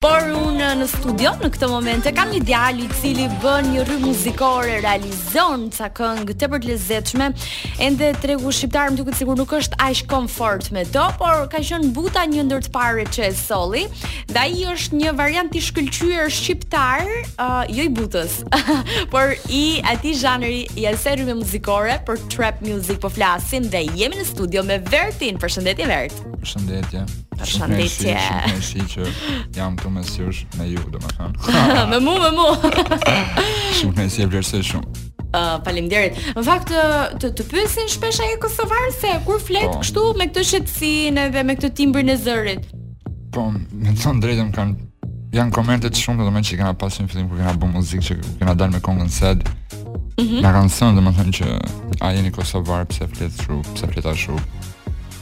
Por unë në studio në këto momente kam një djalë i cili bën një rrymë muzikore, realizon ca këngë tepër të lezetshme. Ende tregu shqiptar më duket sikur nuk është aq komfort me to, por ka qenë Buta një ndër të parë që e solli. Dhe ai është një variant i shkëlqyer shqiptar, uh, jo i Butës, por i atij zhanri i asaj rryme muzikore për trap music po flasim dhe jemi në studio me Vertin. Përshëndetje Vert. Përshëndetje. Përshëndetje. Shumë mirë jam këtu mes jush me ju, domethënë. me mu, me mu. Shumë mersi e vlerësoj shumë. Uh, faleminderit. Në fakt të të, të pyesin shpesh a je kosovar se kur flet po. kështu me këtë qetësinë dhe me këtë timbrin e zërit. Po, me të thënë drejtën kanë qenë komente të shumta domethënë që kam pasur në fillim kur kam bërë muzikë që kam dalë me këngën Sad. Mm -hmm. Na kanë thënë domethënë që a jeni kosovar pse flet kështu, pse flet ashtu.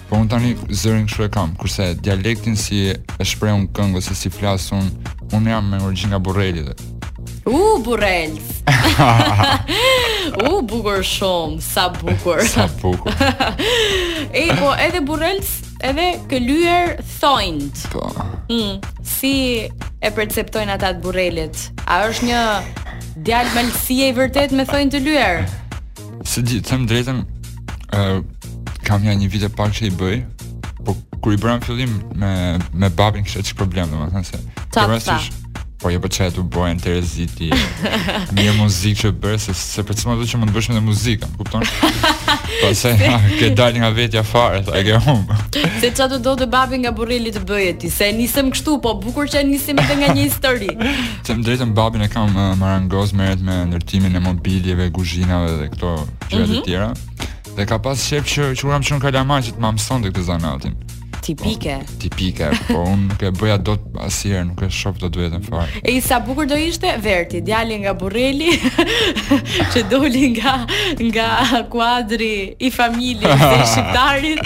Po unë tani zërin kështu e kam, kurse dialektin si e shpreh unë në këngë ose si flas unë, unë jam me origjinë nga Burreli dhe. U uh, Burrel. U uh, bukur shumë, sa bukur. sa bukur. e po edhe Burrel edhe ke lyer thonjt. Po. Mm, si e perceptojnë ata të Burrelit? A është një djalë malësie i vërtet me thonjt të lyer? S'e di, të them drejtën, ë uh, kam ja një vit e pak që i bëj, po kur i bëra në fillim me me babin kishte çik problem, domethënë se. Ta ta. Po jo po çaj të bëj në Tereziti. Një muzikë që bëre po se për çfarë do të mund të bësh me muzikën, kupton? Po se ha, ke dalë nga vetja fare, ta ke hum. Se çfarë do të thotë babi nga Burreli të bëje ti? Se nisem kështu, po bukur që nisim edhe nga një histori. Të them drejtën babin e kam uh, marangoz merret me ndërtimin e mobiljeve, kuzhinave dhe këto gjëra të mhm. tjera. Mm -hmm. Dhe ka pas qejf që që kur kam qenë kalama që të ma mësonte këtë zanatin. Tipike. Po, tipike, po unë nuk e bëja dot asnjëherë, nuk e shoh dot veten fare. E sa bukur do ishte Verti, djali nga Burreli që doli nga nga kuadri i familjes dhe i shqiptarit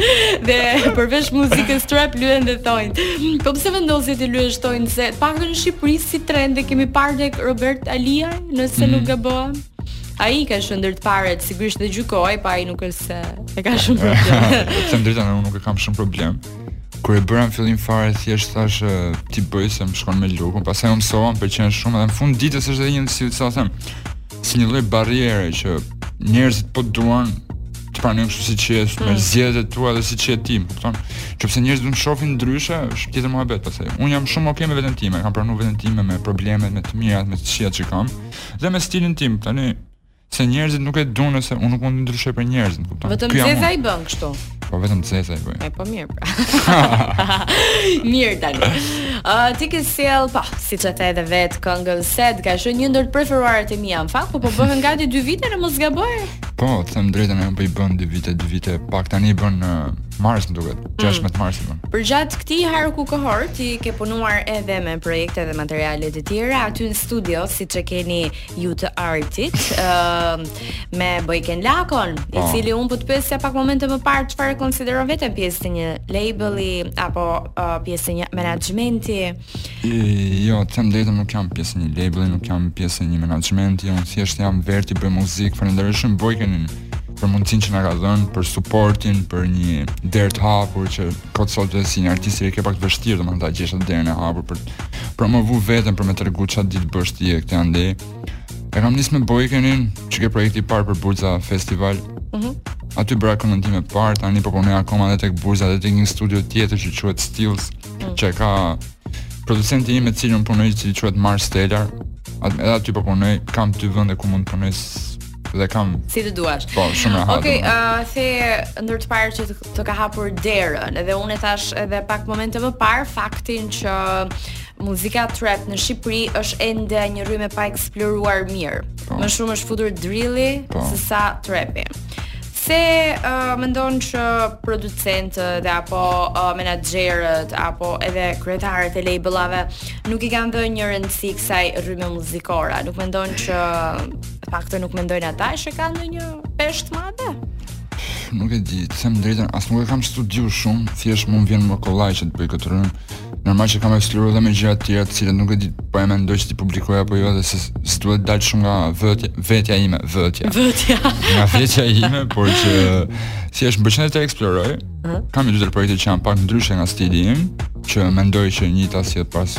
dhe përveç muzikës trap lyen dhe thonjtë. Po pse vendose t'i lyesh thonjtë se të paktën në Shqipëri si trend e kemi parë tek Robert Aliaj, nëse mm. nuk gaboj. Ai ka qenë ndër të parët, sigurisht dhe u gjykua, po ai nuk është se e ka shumë problem. Po të them drejtën, unë nuk e kam shumë problem. Kur e bëra në fillim fare thjesht thashë t'i bëj se më shkon me lukun, pastaj u mësova, më pëlqen shumë dhe në fund ditës është edhe një si ta them, si një lloj barriere që njerëzit po duan të pranojnë kështu siç je, mm. me zgjedhjet e tua dhe siç je ti, kupton? Qofse njerëzit do të të shohin ndryshe, është tjetër muhabet pastaj. Unë jam shumë okay me veten time, kam pranuar veten time me problemet, me të mirat, me të këqijat që kam dhe me stilin tim. Tani se njerëzit nuk e duan se unë nuk mund të ndryshoj për njerëzit, kupton? Vetëm të zeza i bën kështu. Po vetëm cesa i bëj. E po mirë pra. mirë tani. Ë uh, ti ke sjell pa, po, siç e the edhe vetë këngën Set, ka qenë një ndër të preferuarat e mia. Në fakt po po bëhen gati 2 vite në mos gaboj. Po, të them drejtën, ajo po i bën 2 vite, 2 vite, pak tani i bën në uh, mars më duket, 16 mars i bën. Përgjatë këtij harku kohor ti ke punuar edhe me projekte dhe materiale të tjera aty në studio, siç e keni ju të artit uh, me Bojken Lakon, i cili unë po të pyesja pak momente më parë çfarë e konsideron veten pjesë të një labeli apo uh, pjesë të një menaxhmenti. Jo, të them drejtën nuk jam pjesë e një labeli, nuk jam pjesë e një menaxhmenti, unë thjesht jam veç të bëj muzikë, falënderoj shumë Bojkenin për mundësinë që na ka dhënë, për suportin, për një derë të hapur që Po çfarëdo, se si një artist e ke pak të vështirë domethënë ta gjesh atë derën e hapur për me promovu veten për me tregu çfarë di të bësh ti e këtë andej. E kam nisë me Bojkenin, që qe projekti i parë për Burza Festival. Mhm. Mm Aty bëra këngën time të parë, tani po punoj akoma edhe tek Burza dhe tek një studio tjetër që quhet Stills, mm. që e ka producenti im me të cilin punoj, i cili quhet Mars Stellar. Pra edhe aty po punoj, kam dy vende ku mund të punoj dhe kam si të duash. Po, shumë rahat. Okej, okay, uh, the ndër të parët që të, të ka hapur derën edhe unë e thashë edhe pak momente më parë faktin që muzika trap në Shqipëri është ende një rrymë e paeksploruar mirë. Po. Më shumë është futur drilli sesa trapi. Se uh, mendon që producentët dhe apo uh, menaxherët apo edhe kryetarët e labelave nuk i kanë dhënë një rëndësi kësaj rryme muzikore. Nuk mendon që faktikisht nuk mendojnë ata që ka ndonjë peshë të madhe? Nuk e di, të them drejtën, as nuk e kam studiu shumë, thjesht mu më vjen më kollaj që ta bëj këtë rrymë. Normal që kam eksploruar edhe me gjëra të tjera, të cilat nuk e di, po e mendoj që t'i publikoj apo jo, dhe se s'dua të dal shumë nga vetja, vetja ime, vetja. Vetja. nga vetja ime, por që thjesht më pëlqen të eksploroj. Kam një dy tre projekte që janë pak ndryshe nga stili im, që mendoj që një t'i sjell pas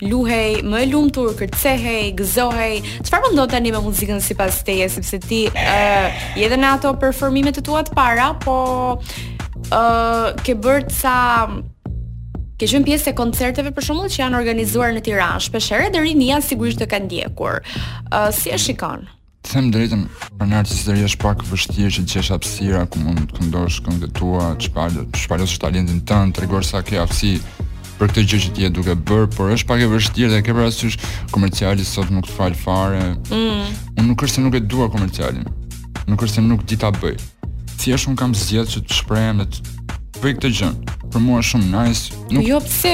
luhej, më e lumtur, kërcehej, gëzohej. Çfarë mendon tani me muzikën sipas teje, sepse ti ë uh, je edhe në ato performime të tua të para, apo ë uh, ke bërë ca ke qenë pjesë e koncerteve për shembull që janë organizuar në Tiranë. Shpeshherë dhe rinia sigurisht të ka ndjekur. Ë uh, si e shikon? Të them drejtën, për ne artistët e rinj është pak e vështirë që të gjesh hapësira ku mund të këndosh këngët e tua, të shpal, të shpalosësh talentin tënd, të tregosh sa ke aftësi për këtë gjë që ti je duke bërë, por është pak e vështirë dhe ke parasysh komerciali sot nuk të fal fare. Mm. Unë nuk është se nuk e dua komercialin, nuk është se nuk di ta bëj. Thjesht unë kam zgjedhë që të shprehem dhe të bëj këtë gjë. Për mua është shumë nice, Nuk... Jo pse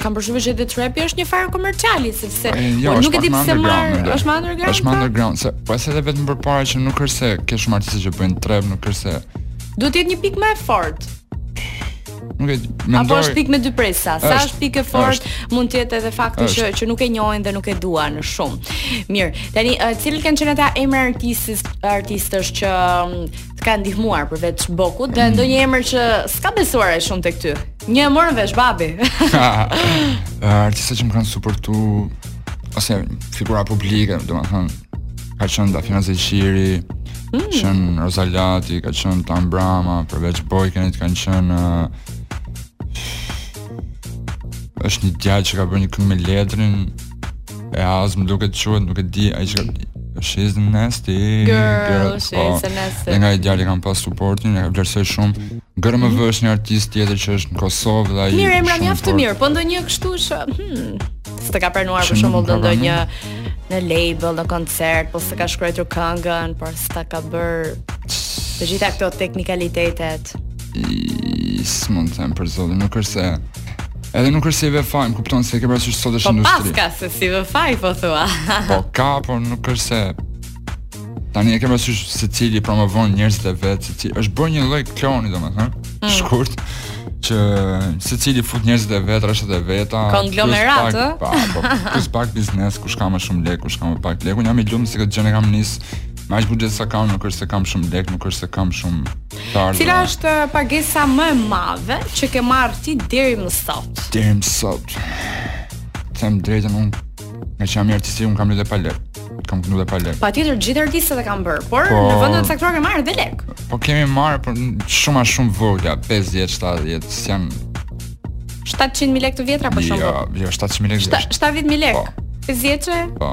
kam përshtypjen që trapi është një farë komerciali sepse jo, po, nuk e di pse më është më underground. Është më underground, se po se edhe vetëm përpara që nuk është se ke shumë artistë që bëjnë trap, nuk është se Do të jetë një pikë më e fortë. Nuk e di. Mendoj. Apo është thikë me dy presa. Sa është pikë e fortë, mund të jetë edhe fakti që që nuk e njohin dhe nuk e duan shumë. Mirë. Tani, uh, cilët kanë qenë ata emra artistës, artistësh që të kanë ndihmuar përveç Bokut dhe mm. ndonjë emër që s'ka besuar aq shumë tek ty. Një e morëm vesh babi. Artistat që më kanë suportu ose figura publike, domethënë ka qenë Dafina Zeqiri, mm. qenë Roza Lati, ka qenë Tan Brama, përveç Bojkenit kanë qenë uh, është një djalë që ka bërë një këngë me Ledrin, EAZ më duket quhet, nuk e di, ai që She's nasty girl, po. she's a nasty. Dhe nga ai djali kam pas suportin, e vlerësoj shumë. Gërë më vësh një artist tjetër që është në Kosovë dhe ai. Mirë, emra mjaft të mirë, po ndonjë kështu që, hmm, s'të ka pranuar për shembull ndonjë në label, në koncert, po s'të ka shkruar këngën, por s'ta ka bërë të gjitha këto teknikalitetet. S'mund të them për zotin, nuk është se Edhe nuk është se i vë faj, më kupton se ke parasysh sot është po industri. Po po s'ka se s'i vë faj po thua. po ka, po nuk është se tani e ke parasysh secili promovon njerëzit e vet, secili është bërë një lloj klani domethënë, mm. shkurt që secili fut njerëzit e vet, rrethet e veta, konglomerat, ë? Po, po, plus pak biznes, kush ka më shumë lekë, kush ka më pak lekë. Unë jam i lumtur se këtë gjë e kam nis. Me aq buxhet sa kam, nuk është se kam shumë lekë, nuk është se kam shumë Cila është pagesa më e madhe që ke marrë ti deri më sot? Deri më sot. Të them të drejtën unë. Ngaqë jam artist i ri, unë kam këndu edhe pa lek. Kam këndu dhe pa lek. Patjetër gjithë artistët e kanë bërë, por po, në vende të caktuara ke marrë dhe lek. Po kemi marrë, por shuma shumë të vogla, 50, 70, së janë... 700.000 lek të vjetra, për shembull. Jo, jo, 70.000 lek. 70.000 lek. Po. 50 që? Po.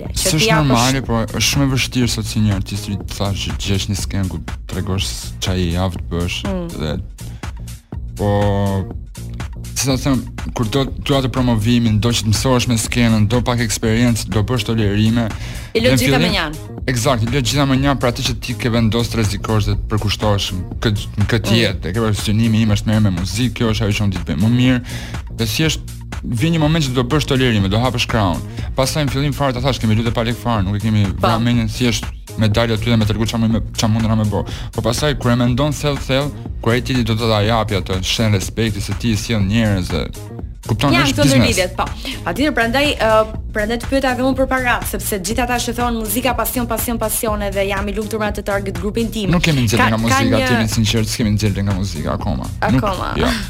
që ti apo normale, po është shumë e vështirë sot si një artist i ri të gjesh një skenë ku tregosh ça je i aftë të bësh mm. dhe po si të them, kur do të atë promovimin, do që të mësohesh me skenën, do pak eksperiencë, do bësh tolerime. I lë gjitha më njanë. Eksakt, i lë gjitha më njanë për atë që ti ke vendos të rrezikosh dhe të përkushtosh në këtë mm. jetë. E ke parasysh qëllimi im është me u marrë me muzikë, kjo është ajo që unë di të bëj më mirë. Dhe si është vjen një moment që do të bësh tolerime, do hapësh krahun. Pastaj në fillim fare ta thashë kemi lujt pa lek fare, nuk e kemi po. vënë mendjen thjesht me dalë aty dhe me tregu ça mund na, ça mund na me bë. Po pastaj kur e mendon thellë thellë, kur ai tipi do të ta japi atë shenjë respekti se ti i sjell njerëz dhe kupton është biznes. Janë të lidhura, po. Patjetër prandaj uh, prandaj të pyeta edhe unë për para, sepse gjithë ata që thonë muzika pasion pasion pasion edhe jam i lumtur me atë target grupin tim. Nuk kemi nxjerrë nga muzika, të jemi sinqertë, s'kemi nxjerrë nga muzika akoma. Akoma. Nuk, jo.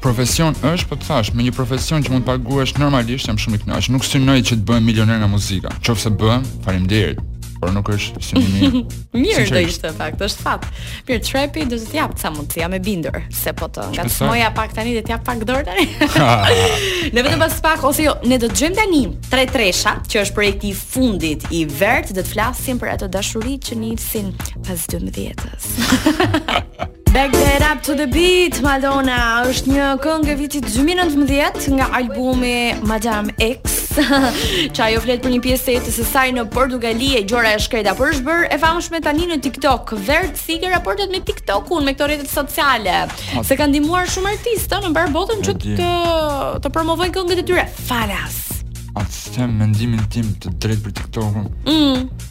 Profesion është, po të thash, me një profesion që mund të paguhesh normalisht, jam shumë i kënaqur. Nuk synoj që të bëhem milioner nga muzika. Nëse bëhem, faleminderit. Por nuk është synimi im. Mirë do ishte fakt, është fat. Mirë, prapë do të të jap ca mundësi, jam e bindur se po të ngacmoja pak tani dhe të jap pak dorë tani. ne vetëm pas pak ose jo, ne do të gjejmë tani tre tresha, që është projekti i fundit i Vertit, do të flasim për ato dashuri që nisin pas 12-s. Back that up to the beat, Madonna, është një këngë e vitit 2019 nga albumi Madame X. që ajo flet për një pjesë të jetës së saj në Portugali e gjora e shkreta, por është bërë e famshme tani në TikTok. Vert si i ke raportet me TikTokun, me këto rrjete sociale. Hot. Se kanë ndihmuar shumë artistë në mbarë botën që të të promovojnë këngët e tyre. Falas. A të ta them mendimin tim të drejtë për TikTokun. Mm.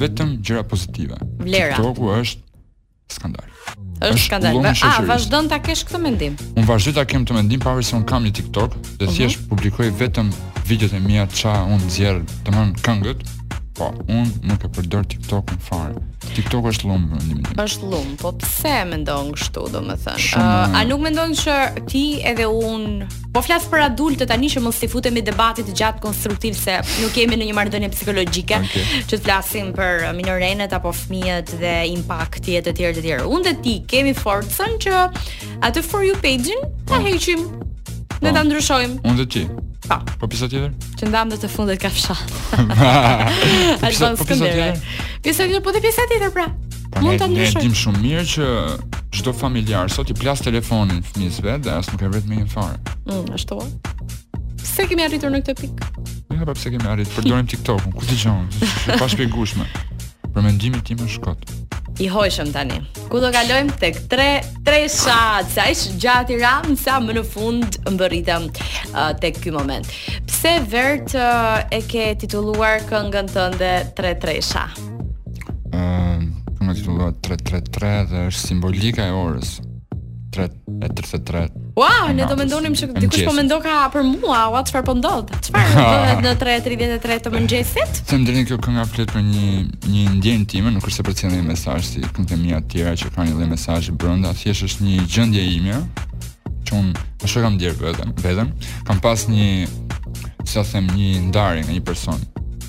Vetëm gjëra pozitive. Vlera. TikToku është skandal. Është skandal. A ah, vazhdon ta kesh këtë mendim? Unë vazhdoj ta kem këtë mendim pavarësisht se un kam një TikTok dhe mhm. thjesht publikoj vetëm videot e mia ça un nxjerr, domthon këngët. Po, un nuk e përdor TikTok-un fare. TikToku është llum në mendimin tim. Është llum, po pse mendon kështu, domethënë? Shumë... A nuk mendon se ti edhe un Po flas për adultë tani që mos i futemi debatit gjatë konstruktiv se nuk jemi në një marrëdhënie psikologjike okay. që të flasim për minorenet apo fëmijët dhe impakti e të tjerë të tjerë. Unë dhe ti kemi forcën që atë for you page-in ta po. heqim dhe po. ta ndryshojmë. Unë dhe ti. Po. Po pjesa tjetër? Që ndam dhe të fundit ka fshat. Po pjesa tjetër? Pjesa tjetër, po dhe pjesa tjetër pra. Po ne e dim shumë mirë që çdo familjar sot i plas telefonin fëmijës vet dhe as nuk e vret mendjen fare. Mm, ashtu. Pse kemi arritur në këtë pikë. Ne ja pra pse kemi arritur, përdorim TikTok-un, ku dëgjon? Është e pashpjegueshme. Për mendimin tim është kot. I hojshëm tani. Ku do kalojmë tek tre treshat, sa ish gjatë i ramë sa më në fund mbërritëm uh, tek ky moment. Pse vert uh, e ke titulluar këngën tënde tre treshat? Ëm, uh, më titullohet 333 dhe është simbolika e orës. 3 e 33. Wow, ne do mendonim që dikush po mendon ka për mua, ua çfarë po ndodh? Çfarë bëhet në 3:33 të mëngjesit? Të them të drejtën kjo kënga flet për një një ndjenjë time, nuk është se përcjell një mesazh si këngët e mia të tjera që kanë një lloj mesazhi brenda, thjesht është një gjendje ime që un është që jam ndier vetëm, vetëm kam pas një si ta them një ndarje nga një person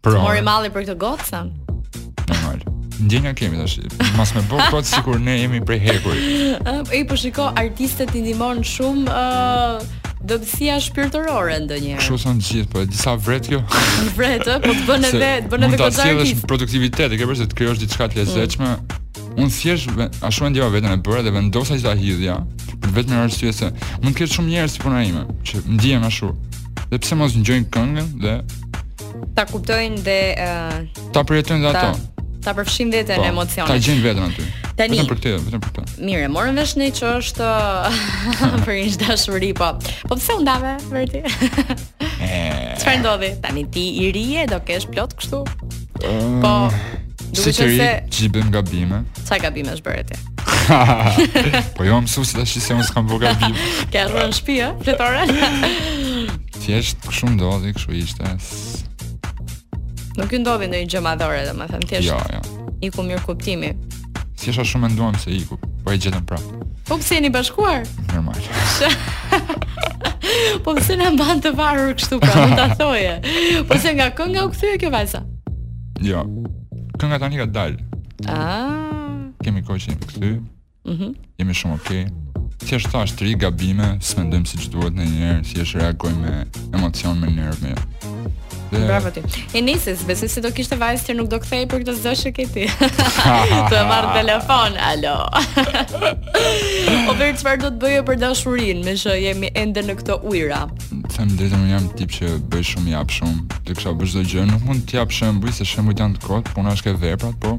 Po të mori malli për këtë gocën? Normal. Ndjenja kemi tash. Mos me bë kot sikur ne jemi prej hekuri. Ej, po shiko, artistët i ndihmon shumë ë uh, dobësia shpirtërore ndonjëherë. Kështu thonë gjithë, po disa vret kjo. vret, po të bën edhe, të bën edhe këtë artist. produktivitet, e ke përse të krijosh diçka të lezetshme. Mm. Unë thjesht ashtu e ndjeva veten e bëra dhe vendosa që ta hidhja, për vetëm arsye se mund të ketë shumë njerëz si puna ime, që ndihen ashtu. Dhe pse mos ngjojnë këngën dhe ta kuptojnë dhe uh, ta përjetojnë dhe ato. Ta përfshin veten po, emocionet. Ta gjejnë veten aty. Tani, vetëm për këtë, vetëm për këtë. Mirë, morëm vesh ne që është për një dashuri, po. Po pse u ndave, Verti? Çfarë ndodhi? Tani ti i ri je do kesh plot kështu? Po. Siç të gjithë bëjmë gabime. Sa gabime ke bërë ti? po jo, më thuaj ti tash se unë s'kam bo gabime. Ka rënë në shtëpi, ë, fletore. Thjesht kështu ndodhi, kështu ishte. Nuk ju ndodhi ndonjë gjë madhore, domethënë thjesht. Jo, jo. Iku mirë kuptimi. Thjesht shumë menduam se iku, po e gjetëm prapë. Po pse jeni bashkuar? Normal. po pse na mban të varur kështu pra, mund ta thoje. Po pse nga kënga u kthye kjo vajza? Jo. Kënga tani ka dalë. Ah. Kemi kohë që jemi kthy. Mhm. Mm Jemi shumë okay. Siç thashë të rinj gabime, s'mendojmë siç duhet ndonjëherë, thjesht reagojmë me emocion, me nerva, me... Dhe... Bravo ti. Se s'besoj, se do kishte vajzë që nuk do kthej për këtë zë që ke ti. të marr telefon, alo. o Vert çfarë do të bëje për dashurinë, meqë jemi ende në këto ujëra. Them drejtën unë jam tip që bëj shumë jap shumë. Do kisha bërë çdo gjë, nuk mund të jap shembuj se shembujt janë të kot, puna është te veprat, po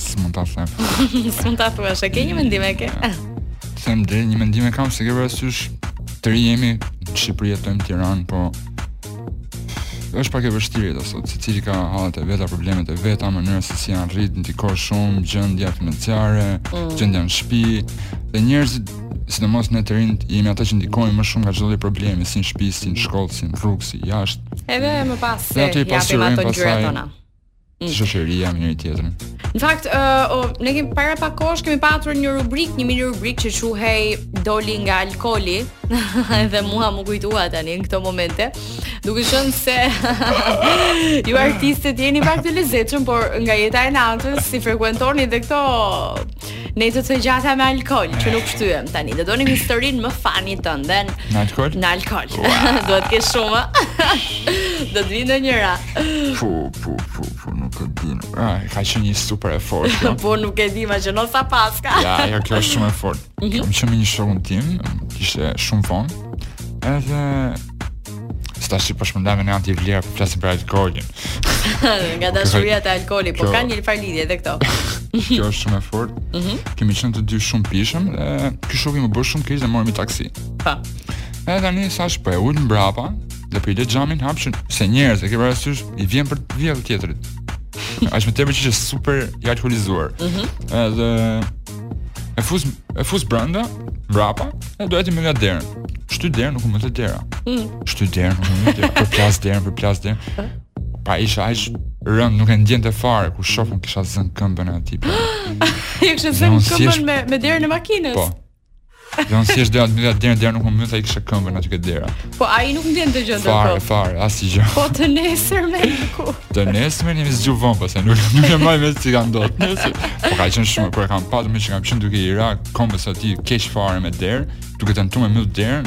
S'mund ta them. S'mund ta thuash, a ke një mendim e ke? Them drejtën mendim e kam se ke parasysh të rinj jemi në Shqipëri jetojmë Tiranë, po është pak e vështirë sot, secili ka hallet e veta, problemet e veta, mënyra se si janë rrit, ndikon shumë gjendja financiare, mm. gjendja në shtëpi dhe njerëzit sidomos ne të rinjt jemi ata që ndikohemi më shumë nga çdo lloj problemi, si në shtëpi, si në shkollë, si në rrugë, si jashtë. Edhe më pas ia japim ato gjëra tona. te shoqëria me njëri tjetrin. Në fakt, uh, ne kemi para pak kohësh kemi patur një rubrik, një mini rubrik që quhej Doli nga alkooli. Edhe mua më kujtua tani në këto momente, duke qenë se ju artistët jeni pak të lezetshëm, por nga jeta e natës i frekuentoni edhe këto Netët e gjata me alkohol, që nuk shtyhem tani. Do donim historinë më fani tënden. Në alkohol? Në alkohol. Duhet të kesh shumë. Do të vijë ndonjëra. Fu, fu, fu, fu, nuk e di. Ah, ka qenë një super e fortë. Po. po nuk e di ma, qënka, sa paska. ja, ajo kjo është shumë e fortë. Mhm. Kam qenë me një shokun tim, ishte shumë vonë. Edhe tash i pashmë ndaj me një anti vlerë po flasin për alkoholin. Nga dashuria te alkoholi, po kanë një farë lidhje edhe këto. Kjo është shumë e fortë. Mm -hmm. Kemi qenë të dy shumë të pimë dhe ky shoku më bë shumë keq dhe morëm taksi. Po. Edhe tani sa është për ul mbrapa dhe për le xhamin hapur se njerëz e ke parasysh i vjen për të vjellë tjetrit. Ashtu më tepër që është super i alkoholizuar. Mhm. Mm Edhe E fus e fus brenda, mbrapa, e doja ta mbyllja derën. Shty derën nuk mbyllet dera. Mm. Shty derën nuk mbyllet dera. Përplas derën, përplas derën. Po ishte aq rëndë, nuk e ndjente fare kur shof unë kisha zënë këmbën e atij. Po. I kishe zënë këmbën me me derën e makinës. Po. Domethënë thjesht dera dera dera dera nuk mbyllej, ai kishte këmbën aty ke dera. Po ai nuk ndjente gjë dot. Fare, fare, asgjë. Po të nesërmen ku. Të nesërmen jemi zgju vonë pastaj nuk nuk e mbaj mend si kanë dot. Nesër. Po ka qenë shumë kur e kam patur, meqë kam qenë duke i ra këmbës aty keq fare me derë, duke tentuar me mbyll derën.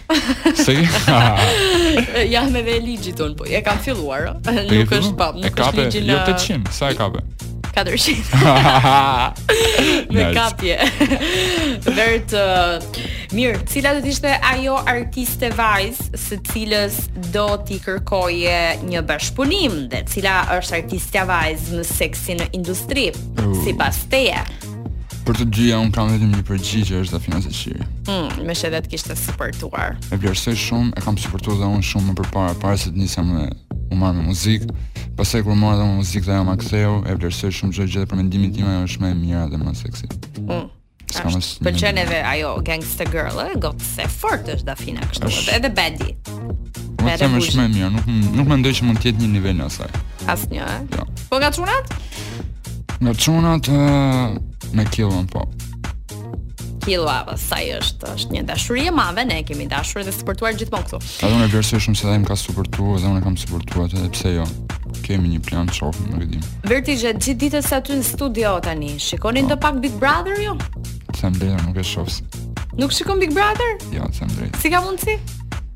Si? jam edhe legit unë, po e kam filluar, o. Po, nuk është pa, po, nuk është legit jo në... Jo 800, sa e kape? 400. më kape. Vert, uh, mirë, cila do t'ishte ajo artiste vajzë së cilës do t'i kërkoje një bashkëpunim dhe cila është artistja vajzë më seksi në industri, uh. sipas teje? Për të dyja un kam vetëm një përgjigje është Dafina Zeqiri. Mm, pashë edhe të kishte suportuar. E vlerësoj shumë, e kam suportuar dhe un shumë më përpara para se të nisja me u marr me muzikë. Pastaj kur mora dhe me muzikë dhe jam aktiv, e vlerësoj shumë çdo gjë dhe për mendimin tim ajo është më e mira dhe më seksi. Mm. Pëlqen edhe ajo Gangsta Girl, eh? Gocë e fortë është Dafina kështu. Edhe baddie. Me të vërtetë shumë e mirë, nuk, nuk mendoj që mund të jetë një në nivelin e saj. Asnjë, ë? Eh? Jo. Po nga çunat? Nga çunat e me Killuan po. Killua, po, se ai është, është një dashuri e madhe, ne e kemi dashur dhe suportuar gjithmonë këtu. Edhe unë vlerësoj shumë se ai më ka suportuar dhe unë kam suportuar edhe pse jo. Kemi një plan shoku, nuk e di. Verti gjatë gjithë ditës aty në studio tani. Shikoni po. ndopak Big Brother ju? Jo? Them të drejtën, nuk e shoh. Nuk shikon Big Brother? Jo, them të drejtën. Si ka mundësi?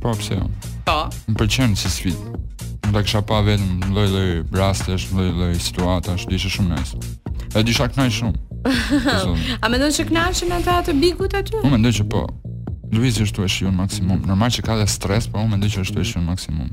Po pse jo? Po. Më pëlqen si sfidë. Me ta kisha pa veten në lloj lloj rastesh, në lloj lloj situatash, do ishte shumë nice. Edhe do isha kënaq shumë. A mendon që knaqen ata të Bigut aty? Unë mendoj që po. Luizi është tu e shiju maksimum. Normal që ka dhe stres, po unë mendoj që është tu e shiju maksimum.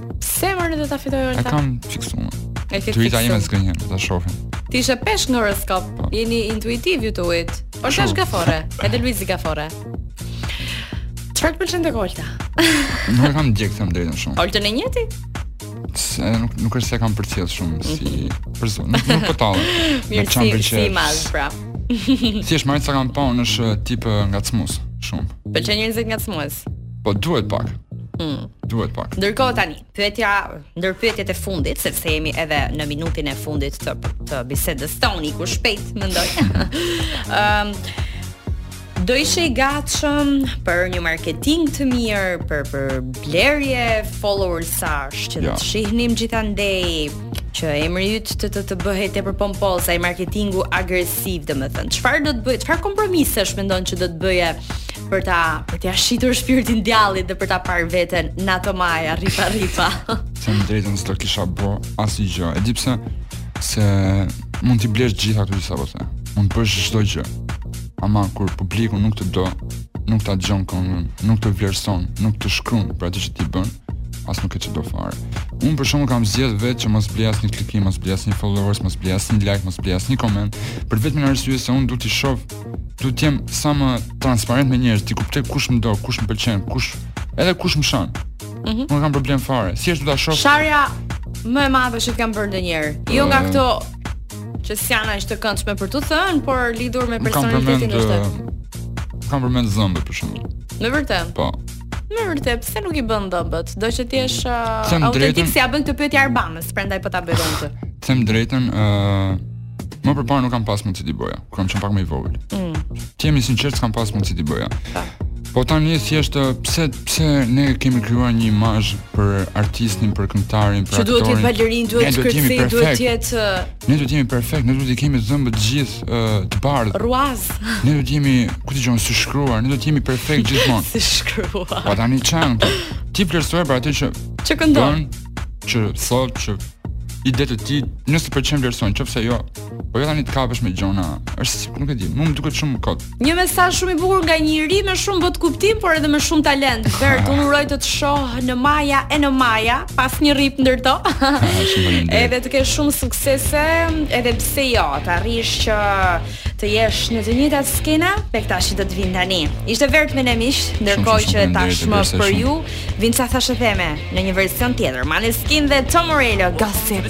Pse mendon do ta fitojë Olta? E kam fiksuar. E ke fiksuar. Intuita ime s'gënjen, do ta shohim. Ti ishe peshq në horoskop. Po. Jeni intuitivë ju të ujit. Por është gaforre, edhe Luizi gaforre. Çfarë të pëlqen tek Olta? Nuk e kam ndjek them të drejtën shumë. Olta më njihte? Se nuk nuk është se kam përcjell shumë si mhm. person. Nuk nuk po tallem. Mirë, si, simpati pra. Thjesht me aq sa kam pa unë është tip ngacmues shumë. Më pëlqejnë njerëzit ngacmues. Po duhet pak. Mm. Duhet pak. Ndërkohë tani, pyetja ndër pyetjet e fundit, sepse jemi edhe në minutat e fundit të të bisedës tonë, kaq shpejt mendoj. Ëm um, Do ishe i gatshëm për një marketing të mirë, për për blerje followersash që ja. të shihnim gjithandej që emri yt të të, të bëhej tepër pompoz, ai marketingu agresiv, domethënë. Çfarë do të bëje? Çfarë kompromisesh mendon që do të bëje për ta për t'ia shitur shpirtin djallit dhe për ta parë veten në ato maja rripa rripa. Të drejtën s'do kisha bo asnjë gjë. E di pse se mund t'i blesh gjitha ato disa rrota. Mund të bësh çdo gjë. Ama kur publiku nuk të do, nuk ta dëgjon këngën, nuk të vlerëson, nuk të shkruan për atë që ti bën, as nuk e çan fare. Unë për shkakun kam zgjedh vetë që mos blej asnjë klikim, mos blej asnjë followers, mos blej asnjë like, mos blej asnjë koment, për vetëm arsye se unë du t'i shoh du të jem sa më transparent me njerëz, t'i kuptoj kush më do, kush më pëlqen, kush edhe kush më shan. Mm -hmm. Nuk kam problem fare. Cila është Du ta shoh? Sharja më e madhe që të kanë bërë ndonjëherë. Jo nga këto që s'janë as të këndshme për tu thënë, por lidhur me personalitetin tënd. Më kanë përmend dhëmbët për shembull. Me vërtet. Po. Me vërtet, pse nuk i bën dhëmbët? Do që të jesh uh, autentik se ia bëjnë këtë pyetje Arbanës, prandaj po ta bëj dhe ty. Them drejtën, ë uh Më përpara nuk kam pas mundësi t'i bëja, kur kam qenë pak më i vogël. Mm. Të jem i sinqert, s'kam pas mundësi t'i bëja. Ta. Po tani thjesht pse pse ne kemi krijuar një imazh për artistin, për këngëtarin, për aktorin. Që duhet të jetë balerin, duhet të kërcejë, duhet të jetë Ne duhet të jemi perfekt, ne duhet të kemi dhëmbë të gjithë të bardhë. Rruaza. Ne duhet të jemi, ku është, s'është shkruar, ne duhet të jemi perfekt gjithmonë. S'është shkruar. Po tani çan. Të vlerësojnë për atë që që këndon, që thotë që idetë e tij, nëse pëlqen e vlerëson, qoftë se jo, po jo tani të kapesh me gjona, është si, nuk e di, mu më duket shumë kot. Një mesazh shumë i bukur nga një i ri me shumë botëkuptim, por edhe me shumë talent. Bert, unë uroj të të shoh në maja e në maja, pa asnjë rrip ndër to. edhe të kesh shumë suksese, edhe pse jo, të arrish që të jesh në të njëjtat skena, me këta që do të vinë tani. Ishte Bert me ne miq, ndërkohë që tashmë për ju. Vijnë ca thashetheme në një version tjetër, Maneskin dhe Tom Morello, Gossip.